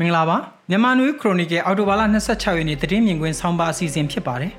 မင်္ဂလာပါမြန်မာနွေခရိုနီကယ်အော်တိုဘာလ26ရက်နေ့သတင်းမြင်ကွင်းဆောင်းပါအစီအစဉ်ဖြစ်ပါတယ်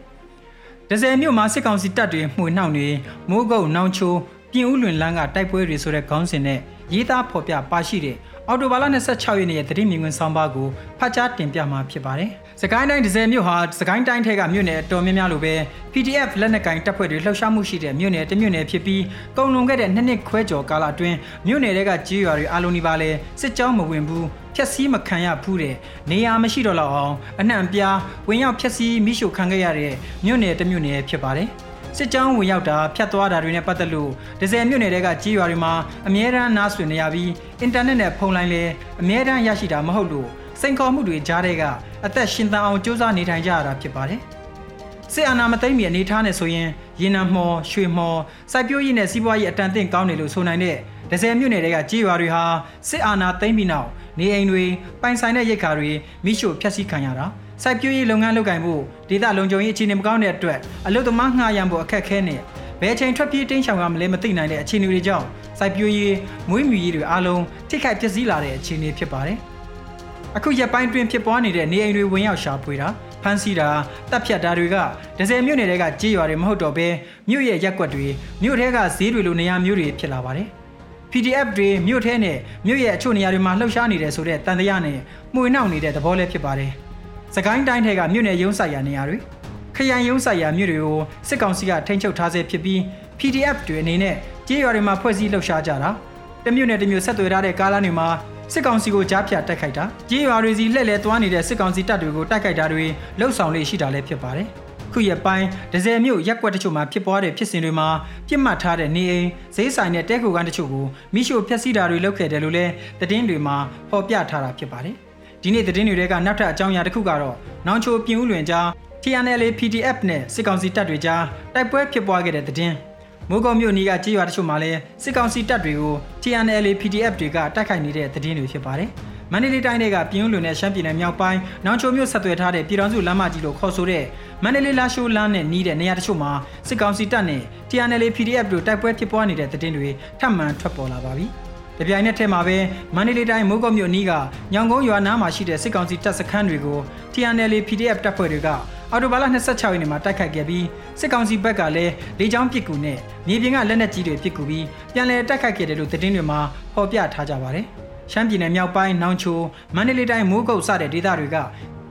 ဒဇယ်မြို့မှာစစ်ကောင်စီတပ်တွေမှုနှောက်နေမိုးကုတ်နောင်ချိုပြင်ဦးလွင်လန်းကတိုက်ပွဲတွေဆိုတဲ့ခေါင်းစဉ်နဲ့ရေးသားဖော်ပြပါရှိတဲ့ အော်တိုဘာလ26ရက်နေ့ရဲ့သတင်းမြင်ကွင်းဆောင်းပါကိုဖတ်ကြားတင်ပြမှာဖြစ်ပါတယ်။စကိုင်းတိုင်းဒဇယ်မြို့ဟာစကိုင်းတိုင်းထဲကမြို့နယ်အတော်များများလိုပဲ PDF လက်နက်ကင်တပ်ဖွဲ့တွေလှုပ်ရှားမှုရှိတဲ့မြို့နယ်တစ်မြို့နယ်ဖြစ်ပြီးကုံလွန်ခဲ့တဲ့နှစ်နှစ်ခွဲကျော်ကာလအတွင်းမြို့နယ်တွေကကြေးရွာတွေအလုံးဒီပါလဲစစ်ကြောင်းမဝင်ဘူးဖျက်ဆီးမခံရဘူးတဲ့နေရာမရှိတော့တော့အောင်အနှံ့ပြားဝင်ရောက်ဖျက်ဆီးမိရှုခံခဲ့ရတဲ့မြို့နယ်တစ်မြို့နယ်ဖြစ်ပါတယ်။ စစ်ကြောင်းဝင်ရောက်တာဖြတ်သွားတာတွေနဲ့ပတ်သက်လို့ဒဇယ်မြို့နယ်တွေကကြီးရွာတွေမှာအမြဲတမ်းနားဆွေနေရပြီးအင်တာနက်နဲ့ဖုန်းလိုင်းလည်းအမြဲတမ်းရရှိတာမဟုတ်လို့စိန်ခေါ်မှုတွေကြားတဲ့ကအသက်ရှင်သန်အောင်စူးစမ်းနေထိုင်ကြရတာဖြစ်ပါတယ်။စစ်အာဏာမသိမ်းမီအနေထားနဲ့ဆိုရင်ရေနံမော်ရွှေမော်စိုက်ပျိုးရေးနဲ့စီးပွားရေးအတန်တင့်ကောင်းတယ်လို့ဆိုနိုင်တဲ့ဒဇယ်မြို့နယ်တွေကကြီးရွာတွေဟာစစ်အာဏာသိမ်းပြီးနောက်နေအိမ်တွေပိုင်ဆိုင်တဲ့ရိတ်ခါတွေမိရှို့ဖျက်ဆီးခံရတာ စိုက်ပျိုးရေးလုပ်ငန်းလုပ်ကိုင်ဖို့ဒေသလုံခြုံရေးအခြေအနေမကောင်းတဲ့အတွက်အလုပ်သမားငှားရမ်းဖို့အခက်ခဲနဲ့ဘယ်ချိန်ထွက်ပြေးတင်းရှောင်ရမလဲမသိနိုင်တဲ့အခြေအနေတွေကြောင့်စိုက်ပျိုးရေးမွေးမြူရေးတွေအားလုံးထိခိုက်ပျက်စီးလာတဲ့အခြေအနေဖြစ်ပါတယ်။အခုရက်ပိုင်းတွင်ဖြစ်ပွားနေတဲ့နေအိမ်တွေဝင်ရောက်ရှာဖွေတာဖမ်းဆီးတာတပ်ဖြတ်တာတွေကဒဇယ်မြို့နယ်တွေကကြေးရွာတွေမဟုတ်တော့ဘဲမြို့ရဲ့ရက်ွက်တွေမြို့ထဲကဈေးတွေလိုနေရာမျိုးတွေဖြစ်လာပါတယ်။ PDF တွေမြို့ထဲနဲ့မြို့ရဲ့အချို့နေရာတွေမှာလှုပ်ရှားနေတယ်ဆိုတဲ့တန်တရားနဲ့မှုန်နှောက်နေတဲ့သဘောလည်းဖြစ်ပါတယ်။ စကိုင်းတိုင်းထဲကမြို့နယ်ရုံးဆိုင်ရာနေရာတွေခရိုင်ရုံးဆိုင်ရာမြို့တွေကိုစစ်ကောင်စီကထိန်းချုပ်ထားဆဲဖြစ်ပြီး PDF တွေအနေနဲ့ကြေးရွာတွေမှာဖွဲ့စည်းလှုပ်ရှားကြတာတမြို့နယ်တမြို့ဆက်သွယ်ထားတဲ့ကားလမ်းတွေမှာစစ်ကောင်စီကိုကြားဖြတ်တိုက်ခိုက်တာကြေးရွာတွေစီလှည့်လည်သွားနေတဲ့စစ်ကောင်စီတပ်တွေကိုတိုက်ခိုက်တာတွေလှုပ်ဆောင်လေးရှိတာလည်းဖြစ်ပါတယ်ခုရက်ပိုင်းဒဇယ်မြို့ရက်ကွက်တချို့မှာဖြစ်ပွားတဲ့ဖြစ်စဉ်တွေမှာပြစ်မှတ်ထားတဲ့နေအိမ်ဈေးဆိုင်နဲ့တဲခိုကန်းတချို့ကိုမိရှို့ဖျက်ဆီးတာတွေလုပ်ခဲ့တယ်လို့လည်းသတင်းတွေမှာဖော်ပြထားတာဖြစ်ပါတယ် ဒီနေ့သတင်းတွေကနောက်ထပ်အကြောင်းအရာတစ်ခုကတော့နောင်ချိုပြင်ဦးလွင်ကြား TNL PDF နဲ့စစ်ကောင်စီတပ်တွေကြားတိုက်ပွဲဖြစ်ပွားခဲ့တဲ့သတင်းမိုးကုံမြို့နီးကကြေးရွာတချို့မှာလည်းစစ်ကောင်စီတပ်တွေကို TNL PDF တွေကတိုက်ခိုက်နေတဲ့သတင်းတွေဖြစ်ပါတယ်မန္တလေးတိုင်းကပြည်ဦးလွင်နဲ့ရှမ်းပြည်နယ်မြောက်ပိုင်းနောင်ချိုမြို့ဆက်သွယ်ထားတဲ့ပြည်တော်စုလမ်းမကြီးလို့ခေါ်ဆိုတဲ့မန္တလေးလာရှိုးလမ်းနဲ့နီးတဲ့နေရာတချို့မှာစစ်ကောင်စီတပ်နဲ့ TNL PDF တို့တိုက်ပွဲဖြစ်ပွားနေတဲ့သတင်းတွေထပ်မံထွက်ပေါ်လာပါပြီ။ တပြိုင်နက်တည်းမှာပဲမန္တလေးတိုင်းမိုးကုတ်မြို့နီးကညောင်ကုန်းရွာနားမှာရှိတဲ့စစ်ကောင်စီတပ်စခန်းတွေကို TNL PDF တပ်ဖွဲ့တွေကအော်တိုဘာလ26ရက်နေ့မှာတိုက်ခိုက်ခဲ့ပြီးစစ်ကောင်စီဘက်ကလည်းလေကြောင်းပစ်ကူနဲ့မြေပြင်ကလက်နက်ကြီးတွေပစ်ကူပြီးပြန်လည်တိုက်ခိုက်ခဲ့တယ်လို့သတင်းတွေမှာဖော်ပြထားကြပါတယ်။ရှမ်းပြည်နယ်မြောက်ပိုင်းနောင်ချိုမန္တလေးတိုင်းမိုးကုတ်စတဲ့ဒေသတွေက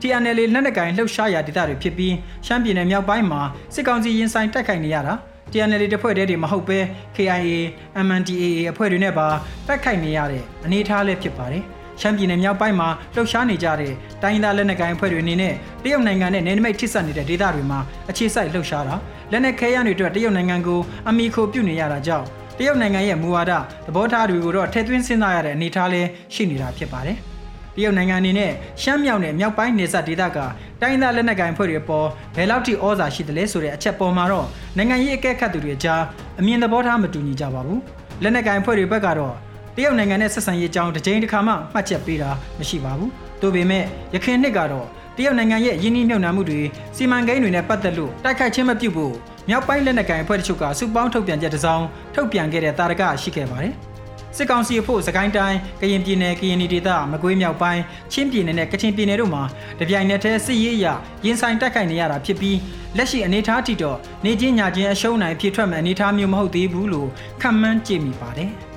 TNL လက်နက်ကိုင်လှုပ်ရှားရာဒေသတွေဖြစ်ပြီးရှမ်းပြည်နယ်မြောက်ပိုင်းမှာစစ်ကောင်စီရင်ဆိုင်တိုက်ခိုက်နေရတာ TNL တပ်ဖွဲ့တွေမဟုတ်ဘဲ KIA, MNDAA အဖွဲ့တွေနဲ့ပါတိုက်ခိုက်နေရတဲ့အနေအထားလည်းဖြစ်ပါတယ်။ရှမ်းပြည်နယ်မြောက်ပိုင်းမှာလှုပ်ရှားနေကြတဲ့တိုင်းသားလက်နက်ကိုင်အဖွဲ့တွေအနေနဲ့တရုတ်နိုင်ငံနဲ့နယ်နိမိတ်ထိစပ်နေတဲ့ဒေသတွေမှာအခြေစိုက်လှုပ်ရှားတာလက်နက်ခဲယမ်းတွေအတွက်တရုတ်နိုင်ငံကိုအမိခိုပြုနေရတာကြောင့်တရုတ်နိုင်ငံရဲ့မူဝါဒသဘောထားတွေကိုတော့ထည့်သွင်းစဉ်းစားရတဲ့အနေအထားလေးရှိနေတာဖြစ်ပါတယ်။တရုတ်နိုင်ငံအနေနဲ့ရှမ်းမြောက်နဲ့မြောက်ပိုင်းနေဆက်ဒေသက တိုင်းသားလက်နက်ကိုင်ဖွဲ့တွေပေါ်ဘယ်လောက်ထိဩဇာရှိသလဲဆိုတဲ့အချက်ပေါ်မှာတော့နိုင်ငံရေးအကဲခတ်သူတွေကြားအမြင်သဘောထားမတူညီကြပါဘူးလက်နက်ကိုင်ဖွဲ့တွေဘက်ကတော့တရုတ်နိုင်ငံနဲ့ဆက်ဆံရေးအကြောင်းတစ်ကြိမ်တစ်ခါမှမှတ်ချက်ပေးတာမရှိပါဘူး။ဒါပေမဲ့ရခိုင်နှစ်ကတော့တရုတ်နိုင်ငံရဲ့ယင်းနှိမ့်မြုပ်နှံမှုတွေစီမံကိန်းတွေနဲ့ပတ်သက်လို့တိုက်ခိုက်ခြင်းမပြုဖို့မြောက်ပိုင်းလက်နက်ကိုင်အဖွဲ့တချို့ကစုပေါင်းထုတ်ပြန်ချက်တစ်စောင်ထုတ်ပြန်ခဲ့တဲ့တာရကရှိခဲ့ပါတယ်။ စစ်ကောင်စီအဖို့စကိုင်းတိုင်းကရင်ပြည်နယ်ကရင်ပြည်ဒေသမကွေးမြောက်ပိုင်းချင်းပြည်နယ်နဲ့ကချင်ပြည်နယ်တို့မှာတပြိုင်နက်တည်းစစ်ရေးအရရင်ဆိုင်တိုက်ခိုက်နေရတာဖြစ်ပြီးလက်ရှိအနေအထားထိတော့နေချင်းညာချင်းအရှုံးနိုင်ဖြစ်ထွက်မဲ့အနေအထားမျိုးမဟုတ်သေးဘူးလို့ခန့်မှန်းကြည့်မိပါတယ်။